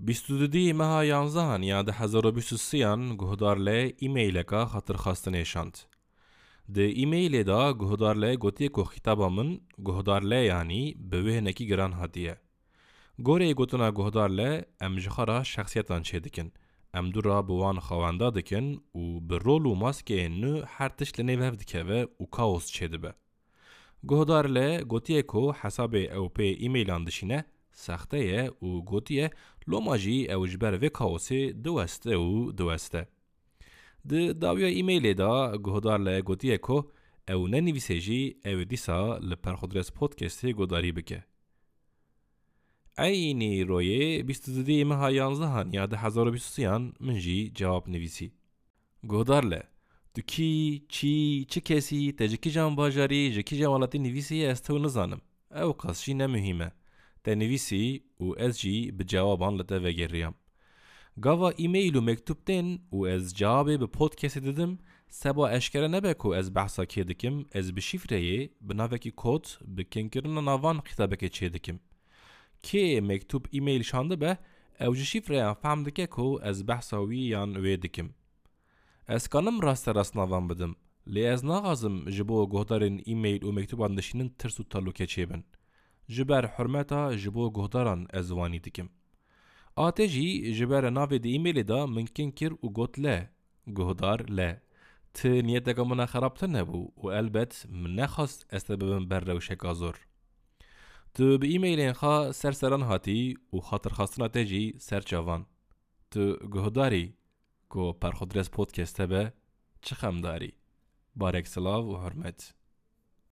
22 مها 11 یا 2023 گهدار لی ایمیل کا خاطر خواستن نشاند. د ایمیل دا گهدار لی گوتی کو خطابا من گهدار لی یعنی به نکی گران هاتیه. گوره گوتنا گهدار لی ام جخارا شخصیتان چه دکن. ام دو را بوان خوانده دکن و به رول و ماسکه نو هر تش لنیوه دکه و کاوس چه دبه. گهدار لی گوتیه کو حساب او پی ایمیلان دشینه سخته و گوتیه لوماجی او جبر و کاوسی دوسته و دوسته. د داویا ایمیل دا گهدار لی گوتیه کو او ننویسه جی او دیسا لپرخودرس پودکستی گوداری بکه. اینی روی 22 ماه 11 یا 2023 من جی جواب نویسی. گهدار لی تو کی چی چه کسی تجکی جان باجاری جکی جوالتی نویسی استو نزانم. او قصشی نمهمه. تنویسی و از جی به جوابان لته وگریم. گاوا ایمیل و مکتوب تن و از جواب به پودکست دادم سبا اشکره نبه کو از بحثا که دکم از به شیفره به نوکی کود به کنکرن نوان خطابه که چه دکم. که مکتوب ایمیل شانده به او جه شیفره فهم دکه کو از بحثاوی یان وی دکم. از کانم راست راست نوان بدم. لی از ناغازم جبو گهدارین ایمیل و مکتوبان دشینن ترس و تلوکه چه جبر حرمتا جبو گهداران از وانی دکم. آته جی جبر ناو دی ایمیل دا ممکن کر و گوت له گهدار له. ت نیت منا خرابت نبو و البت من نخواست استببن بر روشک آزور تو به ایمیل خوا سر سران هاتی و خاطر خواستنا تجی سر چاوان تو گهداری کو پر خودرس پودکست به چه خم داری؟ بارک سلاو و حرمت.